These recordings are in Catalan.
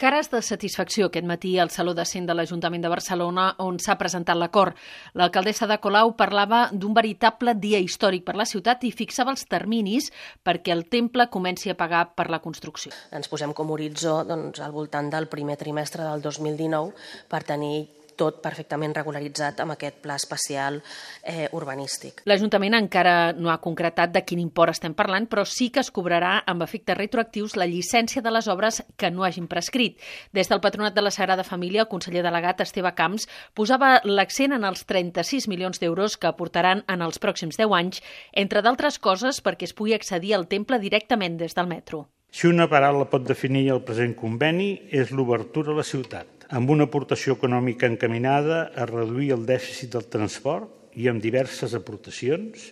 Cares de satisfacció aquest matí al Saló de Cent de l'Ajuntament de Barcelona, on s'ha presentat l'acord. L'alcaldessa de Colau parlava d'un veritable dia històric per la ciutat i fixava els terminis perquè el temple comenci a pagar per la construcció. Ens posem com horitzó doncs, al voltant del primer trimestre del 2019 per tenir tot perfectament regularitzat amb aquest pla especial eh, urbanístic. L'Ajuntament encara no ha concretat de quin import estem parlant, però sí que es cobrarà amb efectes retroactius la llicència de les obres que no hagin prescrit. Des del Patronat de la Sagrada Família, el conseller delegat Esteve Camps posava l'accent en els 36 milions d'euros que aportaran en els pròxims 10 anys, entre d'altres coses perquè es pugui accedir al temple directament des del metro. Si una paraula pot definir el present conveni és l'obertura a la ciutat amb una aportació econòmica encaminada a reduir el dèficit del transport i amb diverses aportacions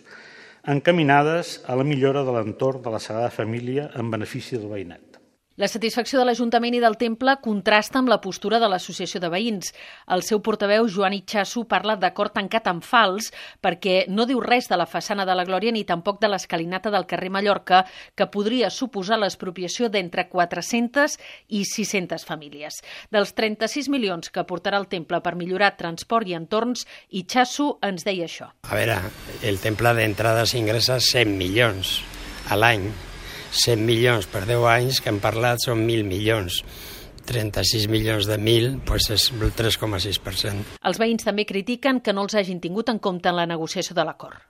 encaminades a la millora de l'entorn de la Sagrada Família en benefici del veïnat. La satisfacció de l'Ajuntament i del Temple contrasta amb la postura de l'Associació de Veïns. El seu portaveu, Joan Itxasso, parla d'acord tancat amb fals perquè no diu res de la façana de la Glòria ni tampoc de l'escalinata del carrer Mallorca, que podria suposar l'expropiació d'entre 400 i 600 famílies. Dels 36 milions que aportarà el Temple per millorar transport i entorns, Itxasso ens deia això. A veure, el Temple d'entrada s'ingressa 100 milions a l'any 100 milions per 10 anys que hem parlat són 1.000 milions. 36 milions de 1.000 doncs és el 3,6%. Els veïns també critiquen que no els hagin tingut en compte en la negociació de l'acord.